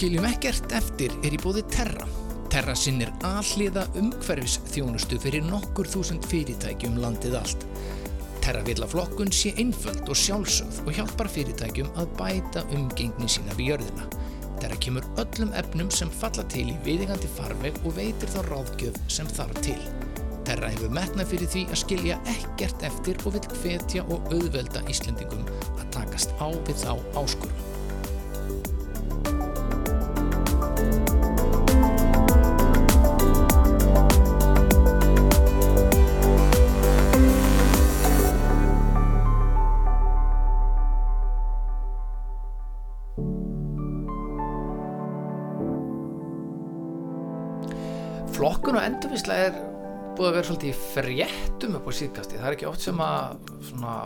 Skiljum ekkert eftir er í bóði Terra. Terra sinnir alliða umhverfis þjónustu fyrir nokkur þúsund fyrirtækjum landið allt. Terra vil að flokkun sé einföld og sjálfsögð og hjálpar fyrirtækjum að bæta umgengni sína við jörðina. Terra kemur öllum efnum sem falla til í viðingandi farveg og veitir þá ráðgjöf sem þarf til. Terra hefur metnað fyrir því að skilja ekkert eftir og vil hvetja og auðvelda Íslendingum að takast á við þá áskorum. Flokkun og endurvisla er búið að vera svolítið í fréttum upp á síðkasti. Það er ekki oft sem að svona,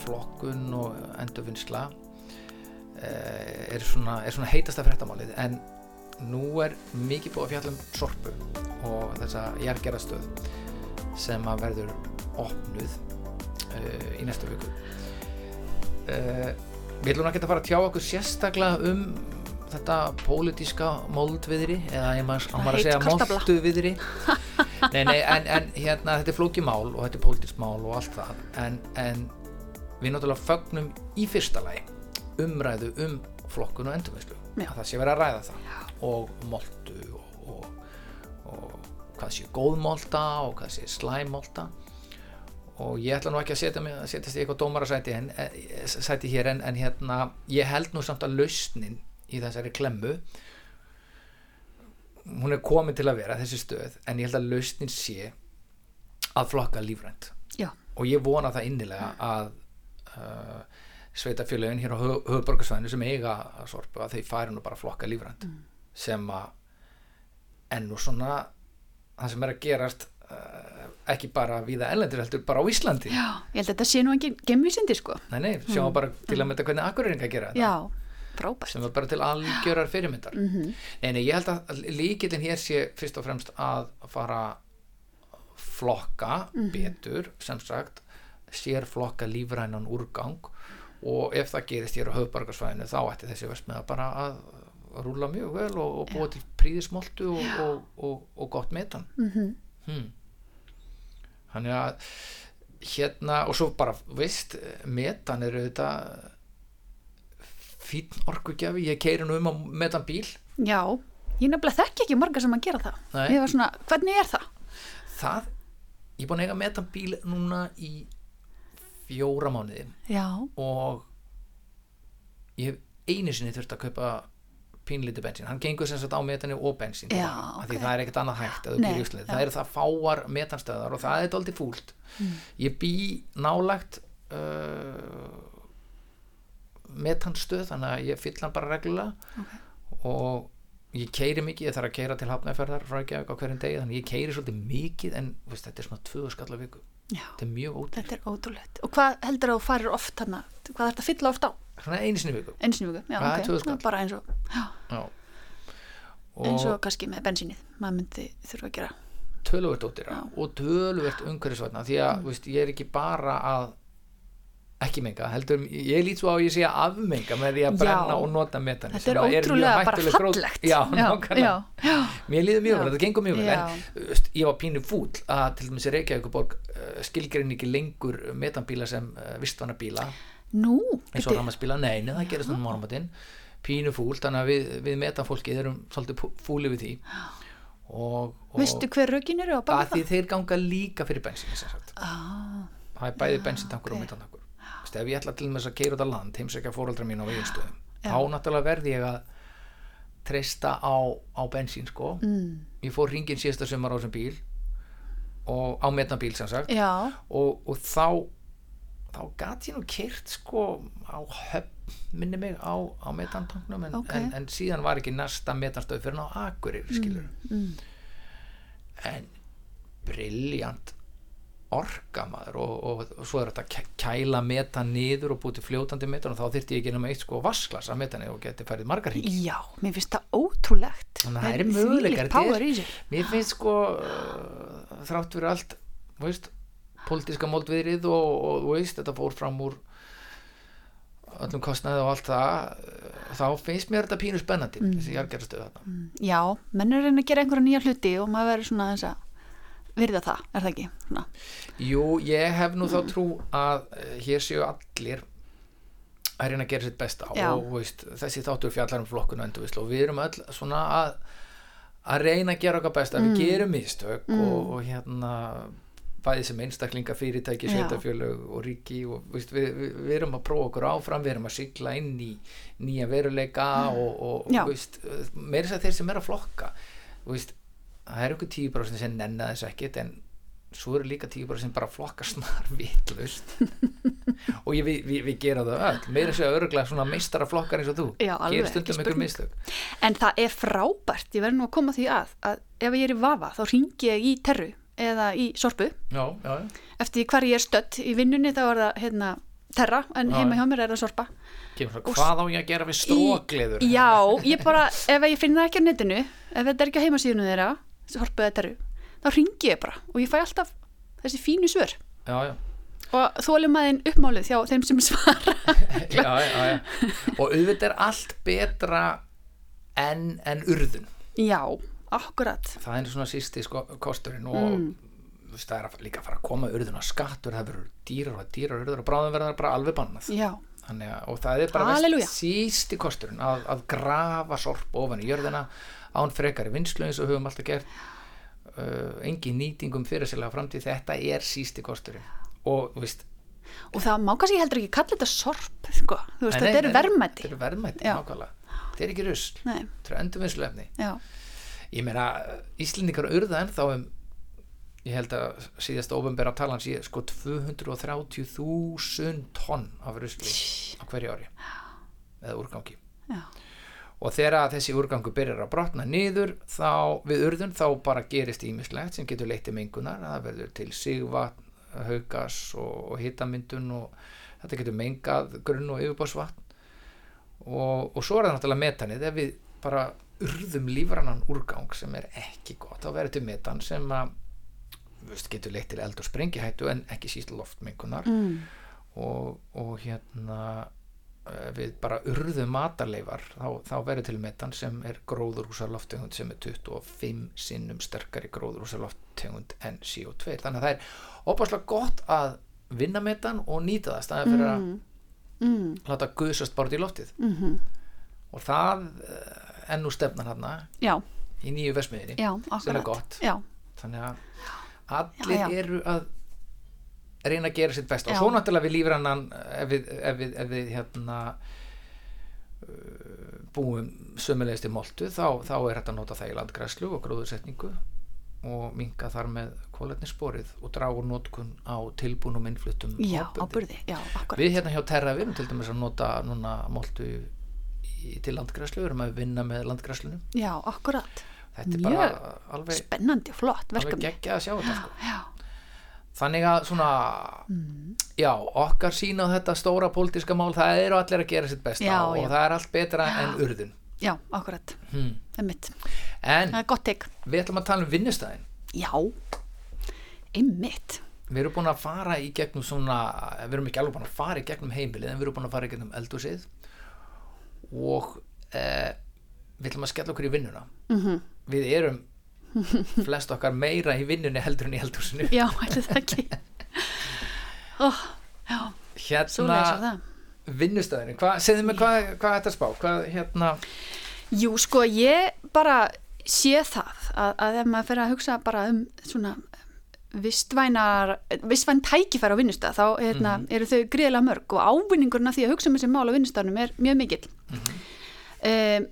flokkun og endurvinnsla eh, er, svona, svona heitasta fréttamálið en nú er mikið búið að fjalla um sorpu og þessa jærgerastöð sem að verður opnuð uh, í næstu viku. Uh, við ekki að fara að tjá okkur sérstaklega um þetta pólitíska moldviðri eða ég maður maður að segja molduviðri nei, nei, en, en hérna þetta er flóki mál og þetta er pólitísk mál og allt það. En, en við náttúrulega fögnum í fyrsta lagi umræðu um flokkun og endurveislu að það sé verið að ræða það. Já. og moldu og, og, og hvað sé góðmolta og hvað sé slæmolta og ég ætla nú ekki að setja mig að setjast í eitthvað dómarasæti en, sæti hér en, en hérna ég held nú samt að lausnin í þessari klemmu. Hún er komin til að vera þessi stöð en ég held að lausnin sé að flokka lífrænt. Já. og ég vona það innilega að uh, sveitafélagin hér á höfuborgarsvæðinu sem eiga að sorpu að þeir færi nú bara að flokka lífrænt. Mm. sem að ennú svona það sem er að gerast uh, ekki bara viða ellendur heldur bara á Íslandi. Já, ég held að þetta sé nú ekki gemvísindi sko. Nei, nei, sjáum mm. bara til að mynda hvernig akkurýringa gera þetta. Já Frábært. sem var bara til algjörar fyrirmyndar mm -hmm. nei, ég held að líkillin hér sé fyrst og fremst að fara flokka mm -hmm. betur sem sagt sér flokka lífrænan úrgang og ef það gerist hér á höfbargarsvæðinu þá ætti þessi að bara að rúla mjög vel og, og búa til príðismoltu og, og, og, og gott metan mm -hmm. hmm. þannig að hérna og svo bara vist metan eru þetta fín orkugjafi, ég keiri nú um á metan bíl Já, ég nefnilega þekk ekki marga sem að gera það Nei. Ég var svona, hvernig er það? Það, ég er búin að eiga metan bíl núna í fjóra mánuði Já, og ég hef einu sinni þurft að kaupa pínlítið bensín, hann gengur sem sagt á metanu og bensín Já, af ok. því það er ekkert annað hægt að Nei, já. það eru það fáar metanstöðar og það er doldið fúlt Mm. ég bý nálægt uh, metanstöð þannig að ég fyll hann bara reglulega. Ok. og ég keiri mikið, ég þarf að keira til hafnæðferðar frá ekki á hverjum degi, þannig ég keiri svolítið mikið en veist, þetta er svona tvöðu skalla viku. Já, þetta er mjög ódýrt, þetta er ótrúlegt. Og hvað heldur að þú farir oft hana? Hvað er þetta að fylla oft á? svona einu sinni í viku. Einu sinni í viku, já, er ok. 2000 skall. Ná, Bara eins og, eins og kannski með bensínið Maður myndi þurfa að gera. Ódýra Já. og töluvert umhverfisvætna því að veist, ég er ekki bara að ekki menga, heldur ég lít svo á að ég sé að afmenga með því að Já. brenna og nota metani Þetta er ótrúlega mjög bara fallegt. Já, já, já, já, mér líður mjög Já. vel, þetta gengur mjög vel Já. en veist, ég var pínu fúll að til dæmis Reykjavíkuborg uh, skilgrein ekki lengur metanbíla sem uh, vistvanna bíla Nú, eins og ramaspíla, nei, nei, það gerist um morgumatinn pínu fúll, þannig að við, við metanfólkið erum svolítið fúli við því. Og, og veistu hver rökin eru að baka því það? þeir ganga líka fyrir bensin Ah, það er bæði bensintankur og metantankur Vist, ef ég ætla til þess að keira út á land heimsækja fóreldra mín á veginstöðum Já. þá náttúrulega verði ég að treysta á, á bensín sko. Mm, ég fór ringin síðasta sumar á þessum bíl og á metanbíl sem sagt. Og, og þá þá gat ég nú keirt sko á höfn minni mig á, á metantanknum en, Ok. en, en síðan var ekki næsta metanstöð fyrir ná Akureyri skilur mm, en briljant orka maður og, og, og svo er þetta kæla metan niður og búið til fljótandi metan og þá þyrfti ég ekki nema eitt sko vasklas af metani og geti færið margar hringi. Já, mér finnst það ótrúlegt. Þannig að það möguleikar, er- sér mér finnst sko uh, þrátt fyrir allt veist, pólitíska moldviðrið og, og veist, þetta fór fram úr öllum kostnaði og allt það þá finnst mér þetta pínu spennandi Mm. þessi jargerastöð þarna. Já, menn er reyna að gera einhverja nýja hluti og maður verður svona þess að virða það, er það ekki? Svona. Jú, ég hef nú þá trú að eh, hér séu allir að reyna að gera sitt besta Já. og veist, þessi þáttur fjallar um flokkun og endurvislu og við erum öll svona að að reyna að gera okkar besta, Mm. við gerum mistök og, og hérna bæði sem einstaklinga, fyrirtæki, sveitafjölög og ríki og veist, við, við, við erum að prófa okkur áfram, við erum að sigla inn í nýja veruleika og, og, Mm. Og veist, meira þess að þeir sem er að flokka veist, það er einhver 10% sem nenna þess ekkit en svo eru líka 10% sem bara flokka snar vitlust og ég, við, við, við gera það öll. Meira þess að öruglega svona meistara flokkar eins og þú. Já, alveg, gerir stundum spurning. mistök. En það er frábært, ég verður nú að koma því að, að ef ég er í vafa þá ringi ég í terru eða í sorpu. Já, já, já. eftir hvar ég er stödd í vinnunni þá er það hérna terra en heima já. hjá mér er það sorpa. Kemur hvað á ég að gera við strókleður Í- Já, ég bara, ef ég finn það ekki á netinu ef þetta er ekki á heimasíðinu þeirra sorpu eða terru, þá ringi ég bara og ég fæ alltaf þessi fínu svör. Já, já. og þólum aðeinn uppmálið hjá þeim sem svara. Já, og auðvitað er allt betra en, en urðun. Já, akkurat. Það er svona sísti sko, kosturinn og Mm. veist, það er að, líka að fara að koma urðun á skattur, það verður dýrar og dýrar urður og bráðum verður bara alveg bannað. Þannig og það er bara sísti kosturinn að, að grafa sorp ofan í jörðina án frekari vinslu eins og höfum alltaf gert. Uh, engin nýtingum fyrir sérlega framtíð. Þetta er sísti kosturinn. Og veist, og það má kannski heldur ekki kalla þetta sorp sko. veist, nei, þetta eru nei, verðmæti. Þetta eru verðmæti, Já. nákvæmlega. Þetta er ekki rusl, Nei, þetta eru endurvinnsluefni. Ég meina, Íslendingar urða ennþá um ég held að síðast ofinbera talan sé sko 230.000 tonn af rusli á hverju ári. Eða úrgangi. Já, og þegar þessi úrgangu byrjar að brotna niður þá við urðun þá bara gerist ímislegt sem getur leitt til mengunar. Það verður til sigvatn, haugas og, og hitamyndun og þetta getur mengað grunn og yfirbórsvatn og, og svo er það náttúrulega metanið. Ef við bara urðum lífrannan úrgang sem er ekki gott þá verður til metan sem að veist, getur leitt til eld og sprengihættu en ekki síst loftmengunar. Mm, og, og hérna við bara urðum matarleifar þá, þá verður til metan sem er gróðurhúsa lofttegund sem er 25 sinnum sterkari gróðurhúsa lofttegund en CO2 þannig að það er opaslega gott að vinna metan og nýta það staðið fyrir að mm, mm, láta guðsast bara í loftið. Mm og það eh, er nú stefnan hérna já, í nýju versmiðinni já, sem er gott. Já, þannig að allir Já, já. eru að reyna að gera sitt best og Já. svo náttúrulega við lífrannan ef við, ef við, ef við hérna uh, búum sömulegist í moltu þá, þá er þetta að nota það í landgræslu og gróðursetningu og minka þar með kóletnissporið og dragur notkun á tilbúnum innfluttum já, ábyrði já, akkurat. Við hérna hjá Terra við erum til dæmis að nota núna moltu í, til landgræslu, við erum að vinna með landgræslunum já, akkurat, þetta er Mjög bara alveg, spennandi og flott alveg verkefni. geggjað að sjá þetta sko. já, þannig að svona já, okkar sína á þetta stóra pólitíska mál, það eru allir að gera sitt besta Já, og já. það er allt betra en urðun. Já, akkurat. Hmm. einmitt, en það er gott teik við ætlum að tala um vinnustæðin. Já, einmitt. Við erum búin að fara í gegnum svona við erum ekki alveg búin að fara í gegnum heimilið en við erum búin að fara í gegnum eldhúsið. Og eh, við ætlum að skella okkur í vinnuna. Mm við erum flest okkar meira í vinnunni heldur en í eldhúsinu. Já, ætli það ekki. Oh, já, svo hérna leysa það. vinnustæðinu, Hva, segðu mig hvað hva er þetta spá? Hvað hérna? Jú, sko, ég bara sé það að, að ef maður fer að hugsa bara um svona vistvænar, vistvæn tækifæri á vinnustaf þá hérna, eru þau gríðilega mörg og ávinningurinn af því að hugsa um þessi mál á vinnustafnum er mjög mikill. um,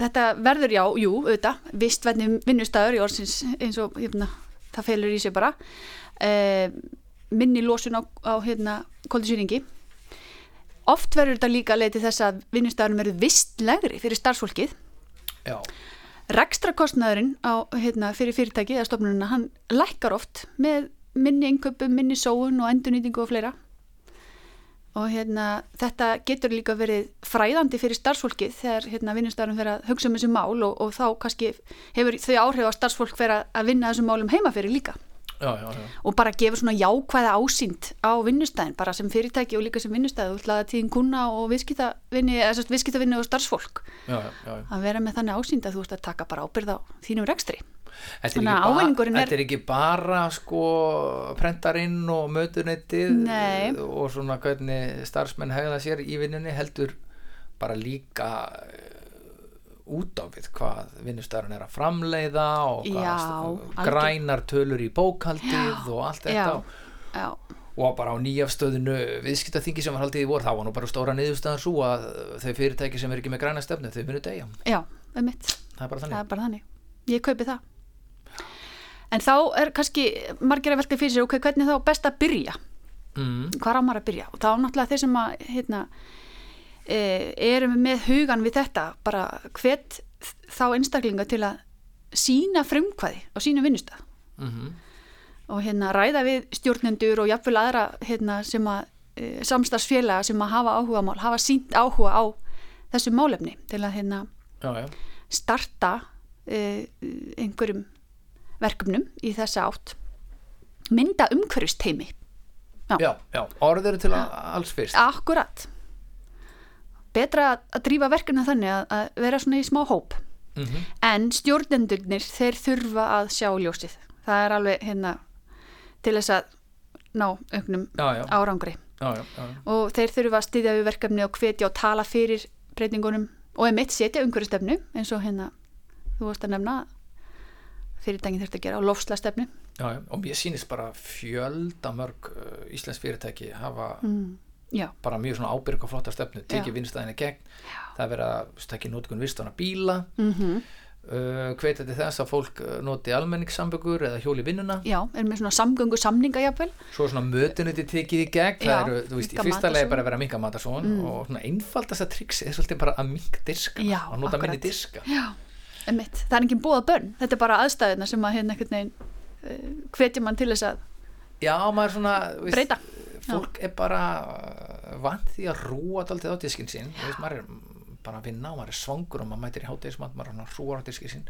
þetta verður já, jú, auðvitað, vistvæni vinnustafur í orðsins eins og hérna, það felur í sig bara um, minni lósun á, á hérna, koldisýringi Oft verður þetta líka leiti þess að vinnustafnum eru vistlegri fyrir starfsfólkið. já, Rekstrakostnaðurinn á, hérna, fyrir fyrirtæki eða stofnununa, hann lækkar oft með minni innköpum, minni sóun og endurnýtingu og fleira. Og hérna, þetta getur líka verið fræðandi fyrir starfsfólkið þegar hérna, vinnustafnum fyrir að hugsa um þessu mál og, og þá kannski hefur þau áhrif á starfsfólk fyrir að vinna þessum málum heima fyrir líka. já, já, já. og bara gefur svona jákvæða ásýnd á vinnustæðin, bara sem fyrirtæki og líka sem vinnustæði, þú ætlaði tíðin kuna og viðskiptavinni, eða sérst viðskiptavinni og starfsfólk já, já, já. að vera með þannig ásýnd að þú ert að taka bara ábyrð á þínum rekstri. Þetta er, Þannig ekki að ba- ávinningurinn er- þetta er ekki bara sko prentarinn og mötunettið og svona hvernig starfsmenn hegða sér í vinnunni heldur bara líka uh, út á við hvað vinnustæðurinn er að framleiða og hvað Já, grænar tölur í bókaldið og allt þetta. Já, já, og bara á nýjafstöðinu viðskiptaþingi sem var haldið í vor þá var nú bara stóra niðurstaðan svo að þau fyrirtæki sem er ekki með græna stefnu þau munu degja, já, það er bara Það þannig. er bara þannig. Ég kaupi það. En þá er kannski margir að velta fyrir sér, ok, hvernig þá best að byrja? mm, Hvar á maður að byrja? Og þá náttúrulega þeir sem að, hérna, e, erum með hugan við þetta, bara hvet þá einstaklinga til að sína frumkvæði á sínu vinnustaf mm og hérna ræða við stjórnendur og jafnvel aðra hérna, sem að e, samstarfsfélaga sem að hafa áhuga mál, hafa sínt áhuga á þessu málefni til að hérna já, já, starta e, einhverjum verkefnum í þessa átt. Mynda umhverfisteimi Já. já, já, orð eru til að alls fyrst. Akkurat. Betra að, að drífa verkefni þannig að, að vera svona í smá hóp. Mm en stjórnendurnir þeir þurfa að sjá ljósið. Það er alveg hérna til þess að ná auknum já, já, árangri. Já, já, já. og þeir þurfa að styðja við verkefni og hvetja og tala fyrir breytingunum. Og einmitt setja umhverju stefnu eins og hérna þú varst að nefna fyrirtækin þurft að gera og lofsla stefnu Já, já, og mér sýnist bara fjölda mörg uh, íslensk fyrirtæki hafa mm. já, bara mjög svona ábyrg og flotta stefnu, Já. tekið vinnstæðinni gegn. Það er verið að stakki nótkun vistana bíla. Mm uh, hvetja til þess að fólk uh, noti almenningssambökur eða hjóli vinnuna? Já er með svona samgöngu samninga jafnvel. Svo svona mötunuti tekið í gegn. Já, það eru, þú veist, í fyrsta legi bara að vera að minka matarsón og svona einfaldasta tricks er svolítið bara að minka diska Já, að nota minni akkurat. diska. Já, einmitt, það er enginn búið að bönn þetta er bara aðstæðina sem að hérna einhvern veginn uh, hvetja mann til þess að já, maður svona veist, breyta. fólk er bara uh, vant því að rúa daldið á diskin sín veist, maður er bara að vinna og maður er svangur og maður mætir í hátegismat maður er rúa á diskin sín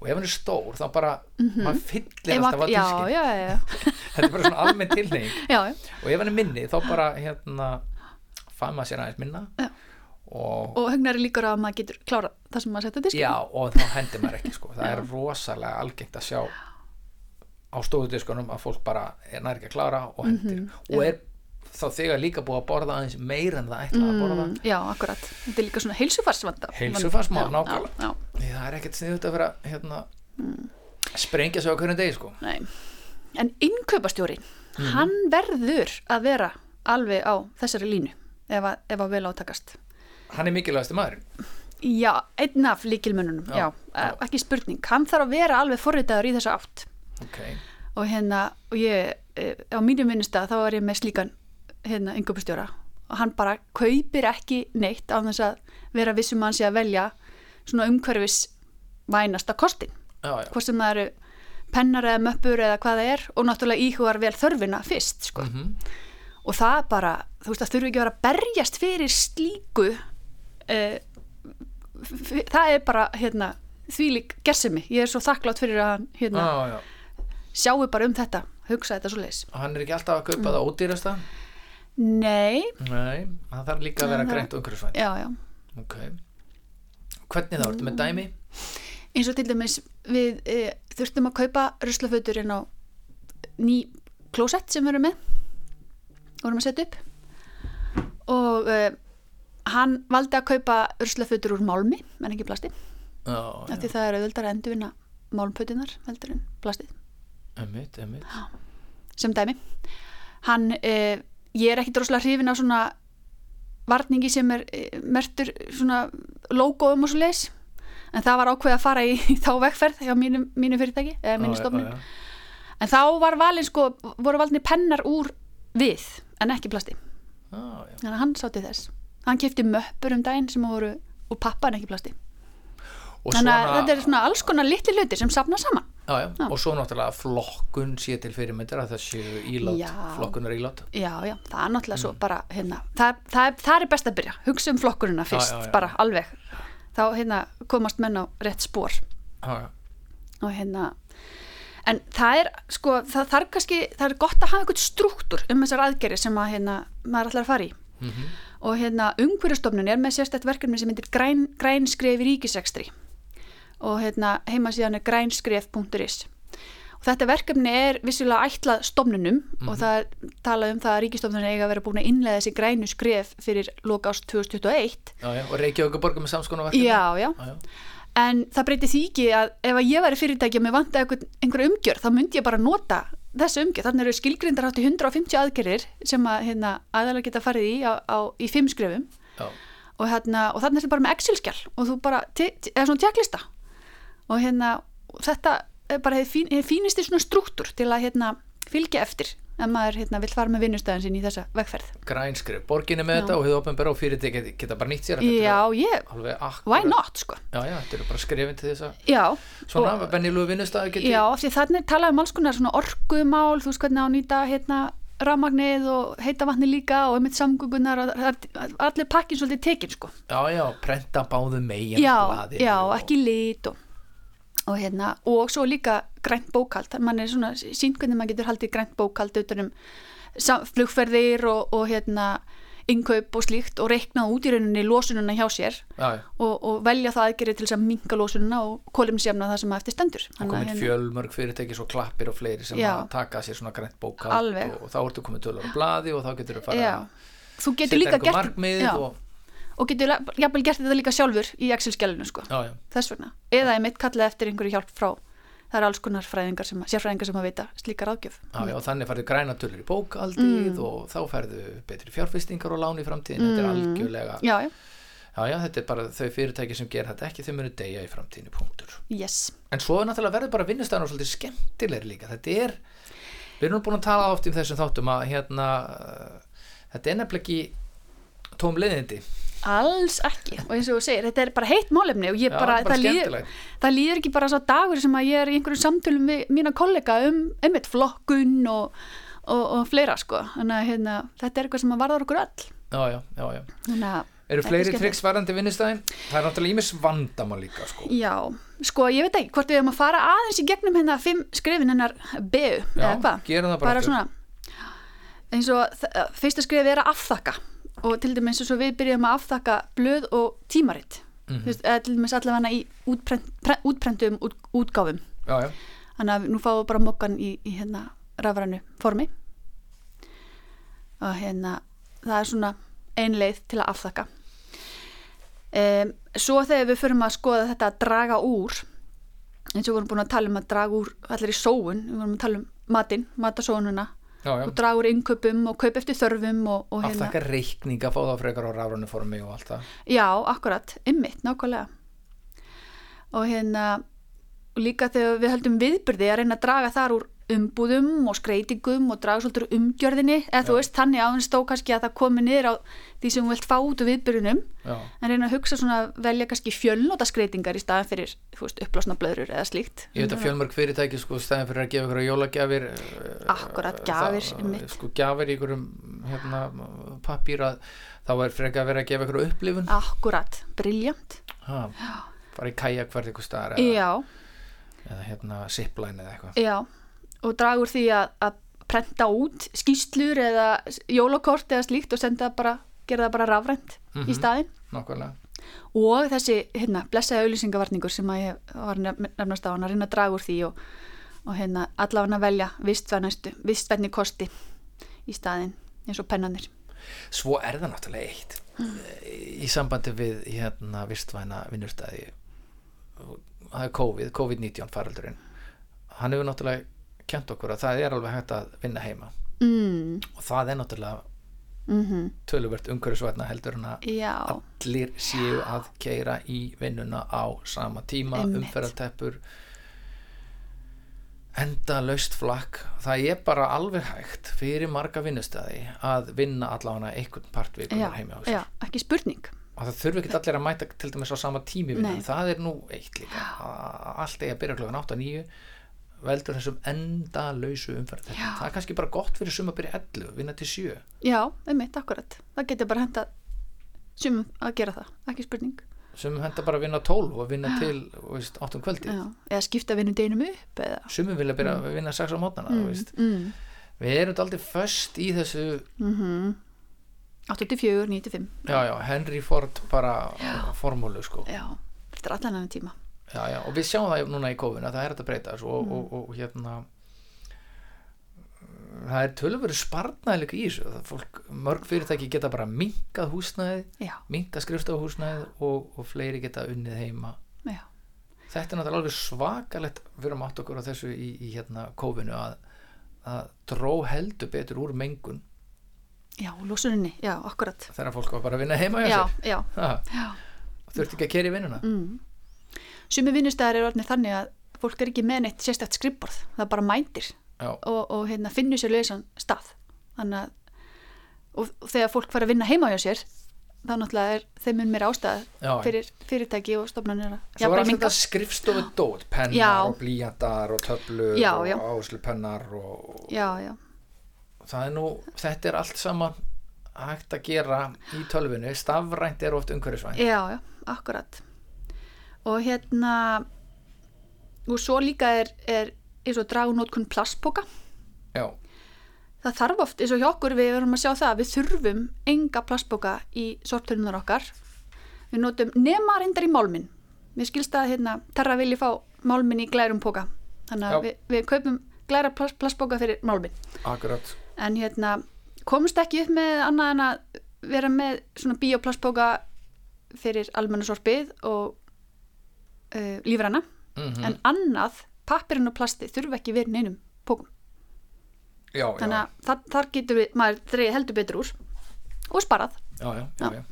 og ef hann er stór þá bara maður fyllir Ef alltaf á að- já, diskin já, já, já, þetta er bara svona almenn tilneing já, já. og ef hann er minni þá bara hérna fann maður sér aðeins minna. Já. Og, og hugnar er líkur að maður getur klárað það sem maður setja diskinn já, og þá hendir maður ekki sko. það er rosalega algengt að sjá á stóðudiskunum að fólk bara er nær ekki að klára og hendir og er þá þegar líka búið að borða aðeins meir en það ætla að borða mm, já, akkurat, þetta er líka svona heilsufarsvanda Heilsufarsmál, Já, nákvæmlega. já, já. Það er ekkert sniðut að vera hérna, sprengja sig á hverjum degi sko. Nei. En innkaupastjórin, Mhm. hann verður að vera alveg á þessari línu ef að, ef að vel átakast. Hann er mikilvægasti maðurinn Já, einn af líkilmönnunum, já, Já, já, ekki spurning. Hann þarf að vera alveg forritaður í þessa átt. okay. Og hérna, og ég, eh, á mínum vinnustað, þá er ég með slíkan hérna, innkaupastjóra. Og hann bara kaupir ekki neitt á þess að vera vissum hann sé að velja svona umhverfis vænasta kostin. hvort sem það eru pennar eða möppur eða hvað það er og náttúrulega íhugar vel þörfina fyrst sko. Mm og það bara, þú veist, það þurfi ekki að vera að berjast fyrir slíku uh, það er bara hérna, þvílík gersemi, ég er svo þakklátt fyrir að hann hérna, já. sjáu bara um þetta, hugsa þetta svo leis hann er ekki alltaf að kaupa það ódýrasta? Nei, nei, hann þarf líka að vera það- grænt umhverfisvænt já, já. Okay. hvernig þá, ertu með dæmi? Eins og til dæmis við e, þurftum að kaupa ruslafötur inn á ný klósett sem við erum með vorum að setja upp. Og e, hann valdi að kaupa ruslafötur úr málmi en ekki plasti. Því það er auðvöldar að endurvinna málmpötunar heldur en plastið. Einmitt, einmitt. sem dæmi. Hann, e, ég er ekki droslega hrifin á svona varningi sem er e, mertur svona logoum og svo leis en það var ákveð að fara í, í þá vegferð hjá mínu, mínu fyrirtæki eða mínu já. en þá var valin sko, voru valin pennar úr við en ekki plasti. Þannig að hann sátti þess hann kefti möppur um daginn sem voru úr pappa en ekki plasti Og þannig að þetta er svona alls konar litli hlutir sem safna saman já, já. og svo náttúrulega flokkun sé til fyrirmyndir að það séu ílát Já. flokkunar ílát já, já, það er náttúrulega svo bara hérna, það, það, er- það er best að byrja hugsa um flokkurina fyrst, já, já. bara alveg þá hérna komast menn á rétt spór já, já. og hérna en það er sko, það þarf kannski það er gott að hafa eitthvað struktúr um þessar aðgerri sem að hérna, maður ætlar að fara í Mhm. Og hérna umhverjastofnun er með sérstætt verkefni sem myndir græn, grænskref í ríkisrekstri. Og hérna heimasíðan er grænskref.is og þetta verkefni er vissilega ætlað stofnunum og það er talað um það að ríkistofnun eiga að vera búin að innlega þessi grænu skref fyrir loka ást 2021 já, já, og Reykjavík borgum með samskona verkefni. Já, já, já, en það breyti því ekki að ef að ég væri fyrirtæki og mér vantaði einhver, einhver umgjörð þá myndi ég bara nota þessu umgjörð. Þannig eru skilgrindar hátt í 150 aðgerðir sem að hérna, aðalega geta farið í á, á, í fimm skrefum. Já. og, hérna, og þannig er þetta bara með Excel-skjál og þú bara, eða svona tjekklista og hérna þetta er bara hefði fín, hef fínisti svona struktúr til að hérna, fylgja eftir ef maður hérna, vill fara með vinnustæðin sín í þessa vegferð. Grænskrif, borginni með þetta og hefur opinbera og fyrirtæki geta, geta bara nýtt sér já, ég, why not sko? Já, já, þetta eru bara skrifin til þess að já, svona venjulegu vinnustæði geti Já, því þannig er talað um alls konar svona orkumál, þú veist hvernig á nýta hérna rafmagnið og heita vatni líka og einmitt samgöngunar allir pakkin svolítið tekin sko. já, já, prenta báðu megin Já, já, ekki lit og, og hérna, og svo líka grænt bókald, mann er svona sínt hvernig maður getur haldið grænt bókald utan um sam- flugferðir og, og hérna innkaup og slíkt og reikna út í rauninni losununa hjá sér og, og velja það aðgerið til þess að minka losununa og kólumsjafna það sem að eftir stendur. Og Þannig að komin hérna- fjölmörg fyrirtæki svo klappir og fleiri sem Já. að taka sér svona grænt bókald og, og þá ertu komið tölur á blaði og þá getur þú fara Já, þú getur setja gert markmið og, og getur jafnvel gert þetta líka sjálfur í Excel-skjælinu sko, já, já, þess vegna. Eða einmitt kallað eftir einhverju hjálp frá það er alls konar fræðingar sem, sérfræðingar sem að vita slíkar ágjöf já, já, þannig færðu græna tölur í bókaldið Mm. og þá færðu betri fjárfestingar og lán í framtíðin þetta er algjörlega, Já, já, já, já, þetta er bara þau fyrirtæki sem ger þetta ekki, þau munu deyja í framtíðinu punktur. Yes. En svo náttúrulega verður bara vinnustæðan og svolítið skemmtilegri líka. Þetta er, við erum búin að tala oft um þessum þáttum að hérna uh, þetta er nefnilega ekki tóm leiðindi alls ekki. Og eins og þú segir, þetta er bara heitt málefni og ég Já, bara, er bara það, líður, það líður ekki bara svo dagur sem að ég er í einhverjum samtölum við mína kollega um einmitt flokkun og, og, og fleira sko. Þannig að hérna, þetta er eitthvað sem að varðar okkur öll. Já, já, já, já. Þannig að Eru er fleiri triks varandi vinnustæðin? Það er náttúrulega ímis vandamál líka sko. Já, sko ég veit ekki hvort við erum að fara aðeins í gegnum hérna fimm skrifin hennar BU eða hvað, gerum það bara, bara svona. Eins og fyrsta skrif er að afþakka og til dæmis eins og við byrjum að afþakka blöð og tímaritt mm -hmm. eða til dæmis allavega í útprent, pre, útprentum út, útgáfum. Já, já, þannig að nú fáum við bara mokkan í, í hérna rafrænu formi. Og hérna það er svona ein leið til að afþakka. Um, svo þegar við förum að skoða þetta að draga úr eins og við vorum búin að tala um að draga úr allir í sóun, við vorum að tala um matinn, matasóununa já, já. og draga úr innkaupum og kaup eftir þörfum og, og hérna, Afþakka reikninga, fá þá frekar á rafránu formi og allt það. Já, akkurat, ymmit, nákvæmlega. Og hérna líka þegar við höldum viðbyrði að reyna að draga þar úr umbúðum og skreitingum og draga svolítið umgjörðinni eða þú veist þannig að hann stó kannski að það komi niður á því sem þú vilt fá út úr viðbyrðunum Já, en reyna að hugsa svona velja kannski fjölnóta skreitingar í staðan fyrir þú veist upplásna blöðrur eða slíkt. Ég veit að fjölmörg fyrirtæki sko stæðin fyrir að gefa ykkur jólagjafir eh, Akkúrat, gjafir, það-. Sko gjafir í ykkurum hérna, pappír að þá er frekar að vera að gefa ykkur upplifun. Akkurat, briljant ha, fara í kajak hverð ykkur staðar eða, já, eða hérna og draga úr því að, að prenta út skýslur eða jólakort eða slíkt og senda það bara gera það bara rafrænt Mhm. í staðinn Nákvæmlega og þessi hérna, blessaði auðlýsingavarningur sem að ég var nefnast á hann að reyna að draga úr því og, og hérna, allavega velja vistvæni kosti í staðinn eins og pennanir Svo er það náttúrulega eitt Mm. í sambandi við hérna vistvæna vinnustæði það er COVID, COVID-19 faraldurinn hann hefur náttúrulega kent okkur að það er alveg hægt að vinna heima. Mm, og það er náttúrulega mm töluvert umhverfisvætna heldur en að já, allir séu að keira í vinnuna á sama tíma umferðarteppur enda laust flakk. Það er bara alveg hægt fyrir marga vinnustæði að vinna allavega einhvern part já, vikunar heima á sér. já, ekki spurning. Og það þurfi ekki allir að mæta til dæmis á sama tími það er nú eitt líka. Allt eigi að byrja klokkan 8-9 veldur þessum enda lausu umferð það er kannski bara gott fyrir sum að byrja 11 vinna til 7 já, einmitt, akkurat. Það getur bara henda sumum að gera það, ekki spurning. Sumum henda bara að vinna 12 og vinna til veist, 8 um kvöldi já, eða skipta vinnum deginum upp eða sumum vilja byrja að vinna 6 á mótana mm. mm, við erum aldrei föst í þessu mm 84, 95 já, já, Henry Ford bara formúlu sko. Já, þetta er allan annan tíma já, já, og við sjáum það núna í kófin að það er að breyta þessu Mm. og, og, og, og hérna það er tölvöru sparnaðilega í þessu. Fólk, mörg fyrirtæki geta bara minkað húsnæðið já, minkað skrifstofahúsnæðið og, og fleiri geta unnið heima. Já, þetta er náttúrulega alveg svakalegt við erum átt okkur á þessu í, í hérna kófinu að, að dró heldur betur úr mengun. Já, lósuninni, já, akkurat. Þegar fólk var bara að vinna heima já, já, já. Þurfti ekki að keri vinnuna. Mm. Sumi vinnustæðar eru orðinir þannig að fólk er ekki með neitt sérstætt skrifborð það bara mændir og, og hérna, finnur sér lausan stað þannig að og, og þegar fólk fara að vinna heima hjá sér þá náttúrulega er þeim mun meira ástæð já, fyrir fyrirtæki og Svo var jafnvel alltaf þetta skrifstofu dót, pennar Já. og blíjandar og töflur Já, og já. og Já, já, það er nú, þetta er allt saman hægt að gera í tölvinu, stafrænt er oft umhverfisvænt. já, já, akkurat og hérna og svo líka er, er eins og dragunótkun plastpoka. Já, það þarf oft, eins og hjá okkur við verum að sjá það við þurfum enga plastboka í sorptölunar okkar. Við notum nema reyndar í málminn við skilst að hérna, Terra vilji fá málminn í glærum póka þannig að við, við kaupum glæra plast, plastboka fyrir málminn akkurat. en hérna komumst ekki upp með annað en að vera með svona bioplastboka fyrir almennasorpið og uh, lífræna Mm en annað, pappirinn og plasti þurfa ekki verið neinum pókum Já, þannig já, að þar, þar getur við maður dreigð heldur betur úr og sparað. Já, já, já, Já. já.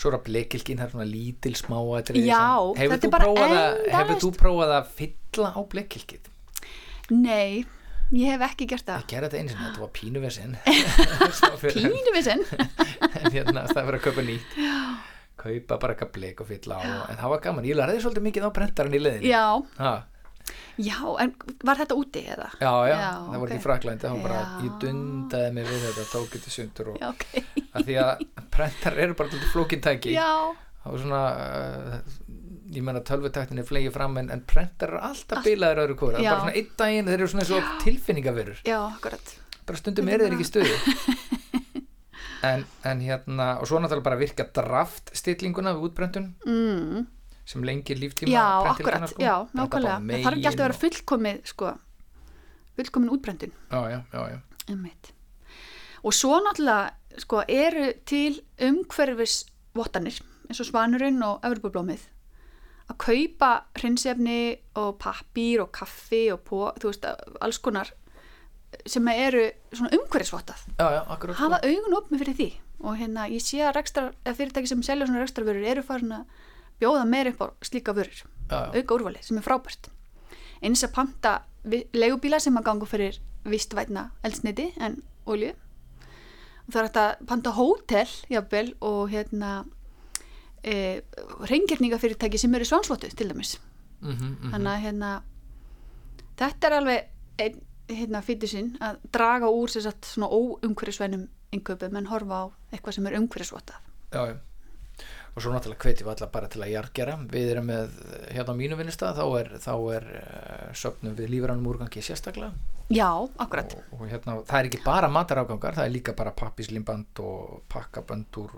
Svo er að blekilkin, það er svona lítil smá Já, hefur þú þú prófað að fylla á blekilkið? nei, ég hef ekki gert Ég það gerði þetta eins og þetta var pínuvesinn pínu við sinn en hérna það verið að kaupa nýtt kaupa bara eitthvað blek og fylla á en það var gaman, ég lærði svolítið mikið á prentarinn í leðinni já, ha, já, en var þetta úti eða? já, já, Já, það var ok. ekki í Fraklandi það var bara, ég dundaði mig við þetta tók þetta sundur og já, ok. Að því að prentar eru bara flókintæki já, það var svona uh, ég menna tölvutaktinni flegi fram en, en prentar eru alltaf bilaður öðru er Já. bara svona einn daginn, þeir eru svona og tilfinningaverur já, akkurat. Bara stundum eru þeir ekki í stuði en, en hérna og svo náttúrulega bara virka draft stillinguna við útbrentun mm. sem lengir líftíma já, akkurat, sko. já, nákvæmlega það þarf ekki alltaf að vera fullkomið sko, fullkomin útbrendun og, já, já, já. Einmitt. Og svo náttúrulega sko, eru til umhverfis vottanir eins og svanurinn og öfrubublómið að kaupa hreinsefni og pappír og kaffi og pó, þú veist, alls konar sem eru svona já, akkurat sko. hafa augun opni fyrir því. Og hérna ég sé að rekstra, eða fyrirtæki sem selja svona rekstrarvörur eru farin að bjóða meir upp á slíka vörur. Já, já, auka úrvali sem er frábært. Eins að panta leigubíla sem að ganga fyrir vistvætna eldsneiti en olju það er hægt að panta hótel jafnvel og hérna e, reyngjörningafyrirtæki sem eru svansvotu til dæmis. Mm -hmm, þannig að hérna þetta er alveg einn hérna fyrir sinn að draga úr sér satt svona óumhverjusvænum innkaupum en horfa á eitthvað sem er umhverjusvotað já, og svo náttúrulega hvetjum við alla bara til að jargera við erum með, hérna á mínu vinnustað þá er, þá er uh, söfnum við lífrannum úrgangi sérstaklega. Já, akkurat. Og, og hérna, það er ekki bara matarafgangar það er líka bara pappislimband og pakkabönd úr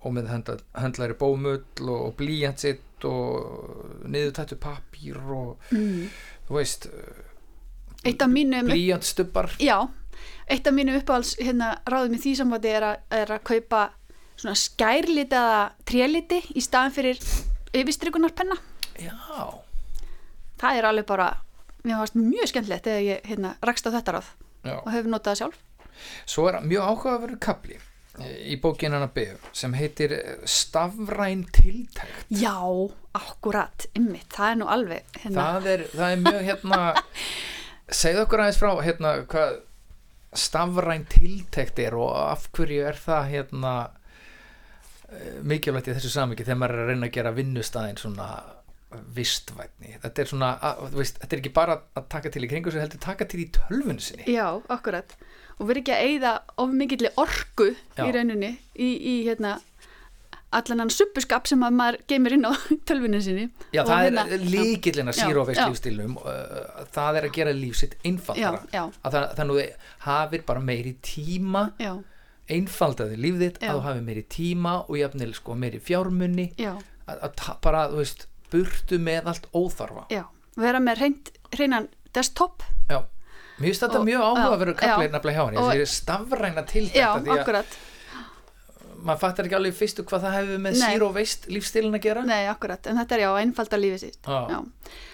og með höndlari bómull og, blíjantsitt og niðurtættu pappír og mm. þú veist, eitt af mínum blíjantstubbar Já, eitt af mínu uppáhalds hérna, ráðum í því samvæti er, er að kaupa svona skærlitaða tréliti í staðan fyrir yfirstrykunarpenna. já, Það er alveg bara, mjög skemmtilegt þegar ég hérna, rakst á þetta ráð já og hefur notað það sjálf. Svo er mjög áhugaverður kapli í bókin hennar byggðu sem heitir eh, Stafræn tiltækt. Já, akkurat, ymmit, það er nú alveg hérna, Það er, það er mjög hérna, segðu okkur aðeins frá hérna hvað stafræn tiltækt er og af hverju er það hérna eh, mikilvægt í þessu samvikið þegar maður er að reyna að gera vinnustæðin svona vistvætni. Þetta er svona, að, veist, þetta er ekki bara að taka til í kringu sig, heldur taka til í tölvunni sinni. já, akkurat. Og verið ekki að eyða of mikilli orku Já. í rauninni í, í hérna, allan hann suppuskap sem að maður geymir inn á tölvunni sinni Já, það hérna- er líkillin að Já, zero waste já. lífstílnum uh, það er að gera líf sitt einfaldara Já, já. að það, þannig að þú hafir bara meiri tíma já, einfaldaði líf þitt Já. að þú hafir meiri tíma og jafnil sko meiri fjármunni já, að, að bara, þú veist, burtu með allt óþarfa já vera með reynan desktop Já, mér finnst þetta mjög áhugaverður já, kapleir já. nefnilega hjá henni Og- þessi stafræna til já, þetta að akkurat maður fattar ekki alveg fyrstu hvað það hefur með Nei. zero waste lífstílin að gera Nei, akkurat, en þetta er já, einfalda lífið Já. Já.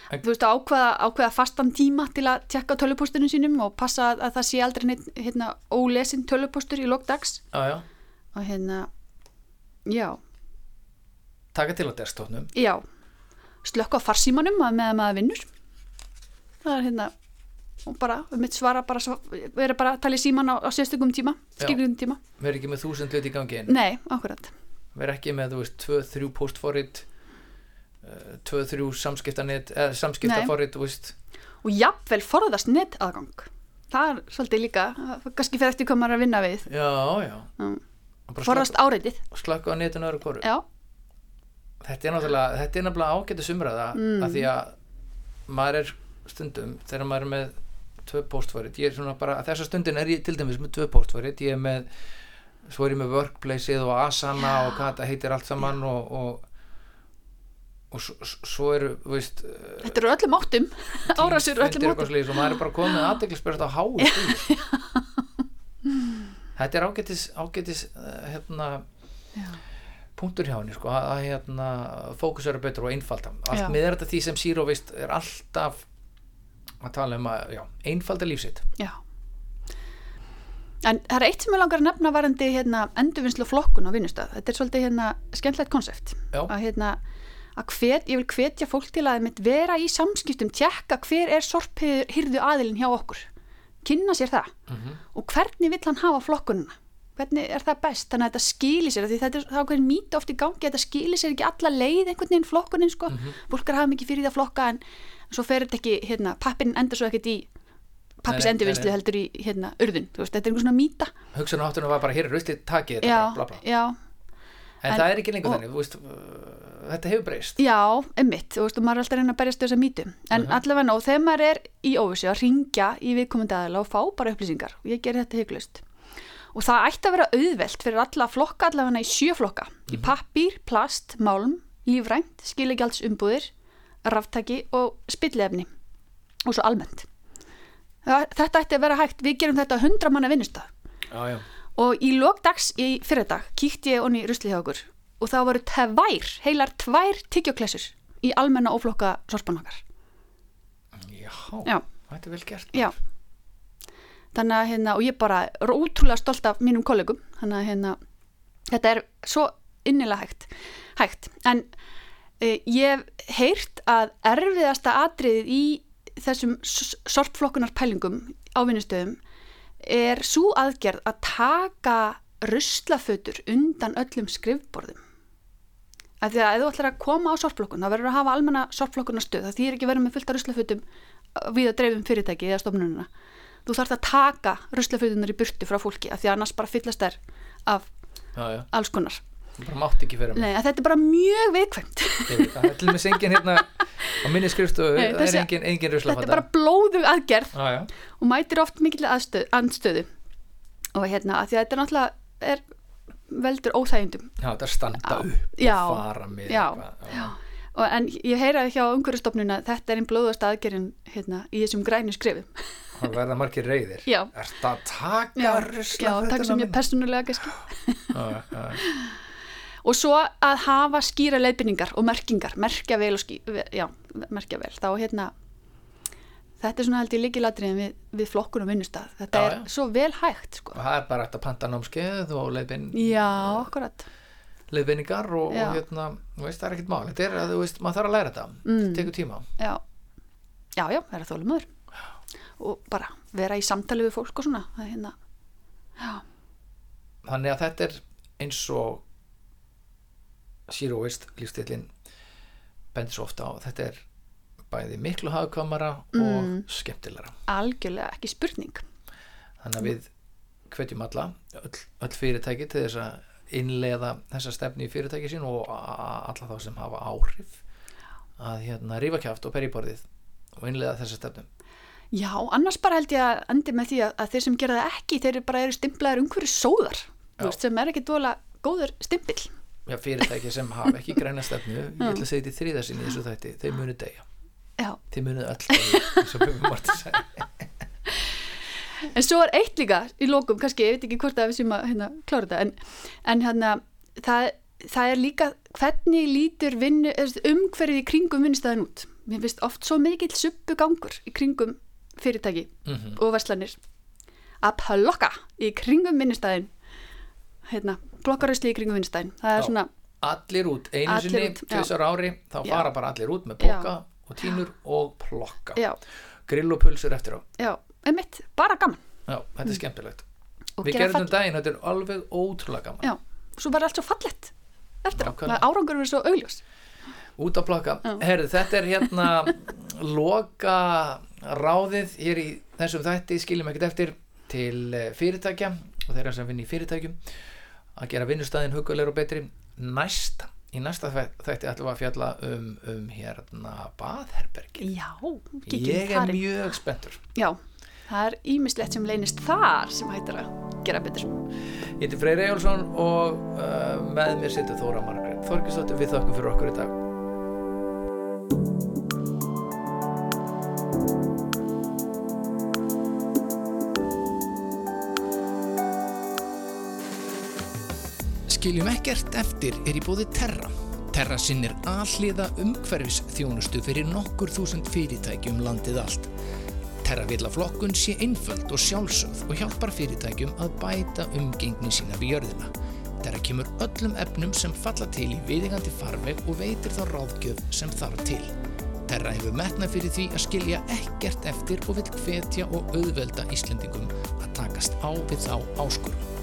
En- Þú veist, ákveða, ákveða fastan tíma til að tjekka tölupóstunum sínum og passa að, að það sé aldrei neitt hérna, ólesin tölupóstur í lokdags já, já. og hérna, já, taka til á desktopnum já slökka á farsímanum að meðan maður vinnur það er hérna og bara, við mitt svara bara við erum bara að tala í síman á, á sérstökum tíma Já. skilgum tíma, verður ekki með þúsund hlut í gangi einu? Nei, akkurat. Verður ekki með, þú veist, tvö, þrjú postforrit uh, tvö, þrjú samskiptanett eða samskiptaforrit, þú veist? Og jafnvel forðast net aðgang það er svolítið líka, kannski fyrir eftir hvað maður er að vinna við. Já, já. Bara forðast áreitið slökka á netinu öðru koru já, þetta er náttúrulega, þetta er náttúrulega ágættu sumraða Mm. af því að maður er stundum, þegar maður er með tvö postforrit, ég er svona bara þessa stundin er ég til dæmis með tvö postforrit ég er með, svo er ég með workplaceið og Asana og hvað þetta heitir allt saman og, og og svo, svo eru, veist þetta eru öllum áttum. fundir öllum áttum. svoleiðis og maður er bara komið aðdeglisbjörst á háu þetta er ágætis ágætis uh, hérna Já. punktur hjá henni sko, að að, hérna, fókusera betur og einfalda. Allt Já. með þetta því sem Zero Waste er alltaf að tala um að já, einfalda lífsitt já. En það er eitt sem ég langar að nefna varandi hérna, endurvinnslu flokkun á vinnustaf þetta er svolítið hérna, skemmtilegt konsept. Að hérna að hvet, ég vil hvetja fólk til að vera í samskiptum, tjekka hver er sorphyrðu aðilin hjá okkur. Kynna sér það. Mhm. og hvernig vill hann hafa flokkununa hvernig er það best, þannig að þetta skili sér því þetta er er ákveðin mýta oft í gangi þetta skili sér ekki alla leið einhvern veginn flokkunin sko. fólk er að hafa mikið fyrir því að flokka en svo fer þetta ekki, hérna, pappin endur svo ekkert í pappis endurvinnslu heldur í hérna, urðun, veist, þetta er einhver svona mýta. Hugsunarháttunum var bara hér er ruslið, takið já, bara, bla, bla. já, en, En- það er ekki lengur og- þannig þú veist, uh, þetta hefur breyst. Já, veist, og maður er alltaf reyna að berjast þess að mýtu. En Mhm. allavega nóg, þegar maður er í óvissu að ringja í viðkomandi aðila og fá bara upplýsingar og ég ger þetta hygglust og það ætti að vera auðvelt fyrir alla flokka allavega í sjö flokka. Í pappír, plast, málm, lífrænt skiligjaldsumbúðir, ráftaki og spillefni og svo almennt. Það- þetta ætti að vera hægt, við gerum þetta á 100 manna vinnustaf já, já, og í lokdags í fyrirdag kíkti ég onni rusli hjá okkur. Og það voru tvær, heilar tvær tyggjóklessur í almenna óflokka sorpanakar. já, Já. þetta er vel gert. Já. Þannig að hérna, og ég bara er ótrúlega stolt af mínum kollegum, þannig að hérna, þetta er svo innilega hægt. hægt. En e, ég hef heyrt að erfiðasta atriðið í þessum sortflokkunar pælingum á vinnustöðum er svo aðgerð að taka ruslafötur undan öllum skrifborðum. Af því að ef þú ætlar að koma á sortflokkun, þá verður að hafa almenna sortflokkunar stöð. Það þýr ekki vera með fullt af ruslafötum við að dreifum fyrirtæki eða stofnununa. Þú þarf að taka ruslafötunar í burtu frá fólki af því að annars bara fyllast þær af já, já, alls konar. Nei, að þetta er bara mjög viðkvæmt. Það, það er til dæmis engin hérna á minni skrifstofu, Nei, það þessi- er engin, engin þetta ruslafata er bara blóðug aðgerð já, og mætir oft mikill aðstöð, andstöðu. Og hérna, að því að þetta er náttúrulega er veldur óþægindum. já, þetta er standa Já. upp Já. og fara með Já. eitthvað, Já. Og, en ég heyraði hjá umhverjastofnun að þetta er einn blóðast aðgerðin hérna, í þessum grænu skrifum. það verða margir reyðir Já. er það að taka Já, ruslafötuna já, takk sem ég mína? persónulega kannski. Og svo að hafa skýra leiðbynningar og merkingar, merkja vel og ský, já, merkja vel. Þá hérna, þetta er svona held ég líkilatriðin við, við flokkun og vinnustaf. Þetta Já, er já. svo vel hægt, sko. og það er bara hægt að panta námskeið og leiðbein, Já, akkurat. og, Já. og hérna, þú veist, það er ekkert mál þetta er að þú veist, maður þarf að læra þetta Mm. það tekur tíma Já, já, já, vera þólumöður. Og bara vera í samtali við fólk og svona. Það er hérna, já, þannig að þetta er eins og waste lífstillin bendir svo ofta á þetta er bæði miklu hagkvamara og Mm. skemmtilegra algjörlega ekki spurning. þannig að við hvetjum alla öll, öll fyrirtæki til þess að innleiða þessa stefni í fyrirtæki sín og alla þá sem hafa áhrif að hérna rífa kjáft og beri í borðið og innleiða þessa stefnum Já, annars bara held ég að endi með því að, að þeir sem gera það ekki, þeir bara eru stimplaðir umhverju sóðar, þú veist, sem er ekki dvola góður stimpill. Já, fyrirtæki sem hafa ekki græna stefnu ég ætla að segja þetta í þriðasinni í þessu þætti þeir munu deyja, Já, þeir munu deyja eins og mátt að segja en svo er eitt líka í lókum, kannski, ég veit ekki hvort að við sem að hérna, klára þetta, en, en hérna, það, það er líka hvernig lítur umhverfið í kringum vinnustæðin út. Mér finnst oft svo mikill suppugangur í kringum fyrirtæki Mhm. og verslanir að plokka í kringum vinnustæðin, hérna, plokkarusli í kringum vinnustæðin. Það er Já. svona, allir út, einu sinni, tvisar ári þá Já. fara bara allir út með boka og tínur og plokka já, grill og pulsur eftir á já, einmitt, bara gaman. Já, þetta er skemmtilegt. Og Við gera gerðum fall- daginn, þetta er alveg ótrúlega gaman. Já, svo var allt svo fallett eftir á, Nákvæmlega. árangur verið svo augljós. Út að plokka, Já. herðu, þetta er hérna loka ráðið hér í þessum þætti skiljum ekkert eftir til eh, fyrirtækja og þeirra sem vinna í fyrirtækjum að gera vinnustæðin hugulegur og betri. Næsta, í næsta þæ- þætti ætlum við að fjalla um, um hérna baðherbergi Já, ég er mjög spenntur. Já, það er ímislegt sem leynist þar sem hættir að gera betur. ég heiti Freyr Ejjólfsson og uh, með mér situr Þóra Margrét Þorkistóttir, við þökkum fyrir okkur í dag Skiljum ekkert eftir er í bóði Terra. Terra sinnir alliða umhverfis þjónustu fyrir nokkur þúsund fyrirtækjum landið allt. Terra vil að flokkun sé einföld og sjálfsögð og hjálpar fyrirtækjum að bæta umgengni sína við jörðina. Terra kemur öllum efnum sem falla til í viðingandi farveg og veitir þá ráðgjöf sem þarf til. Terra hefur metnað fyrir því að skilja ekkert eftir og vil hvetja og auðvelda Íslendingum að takast á við þá áskurum.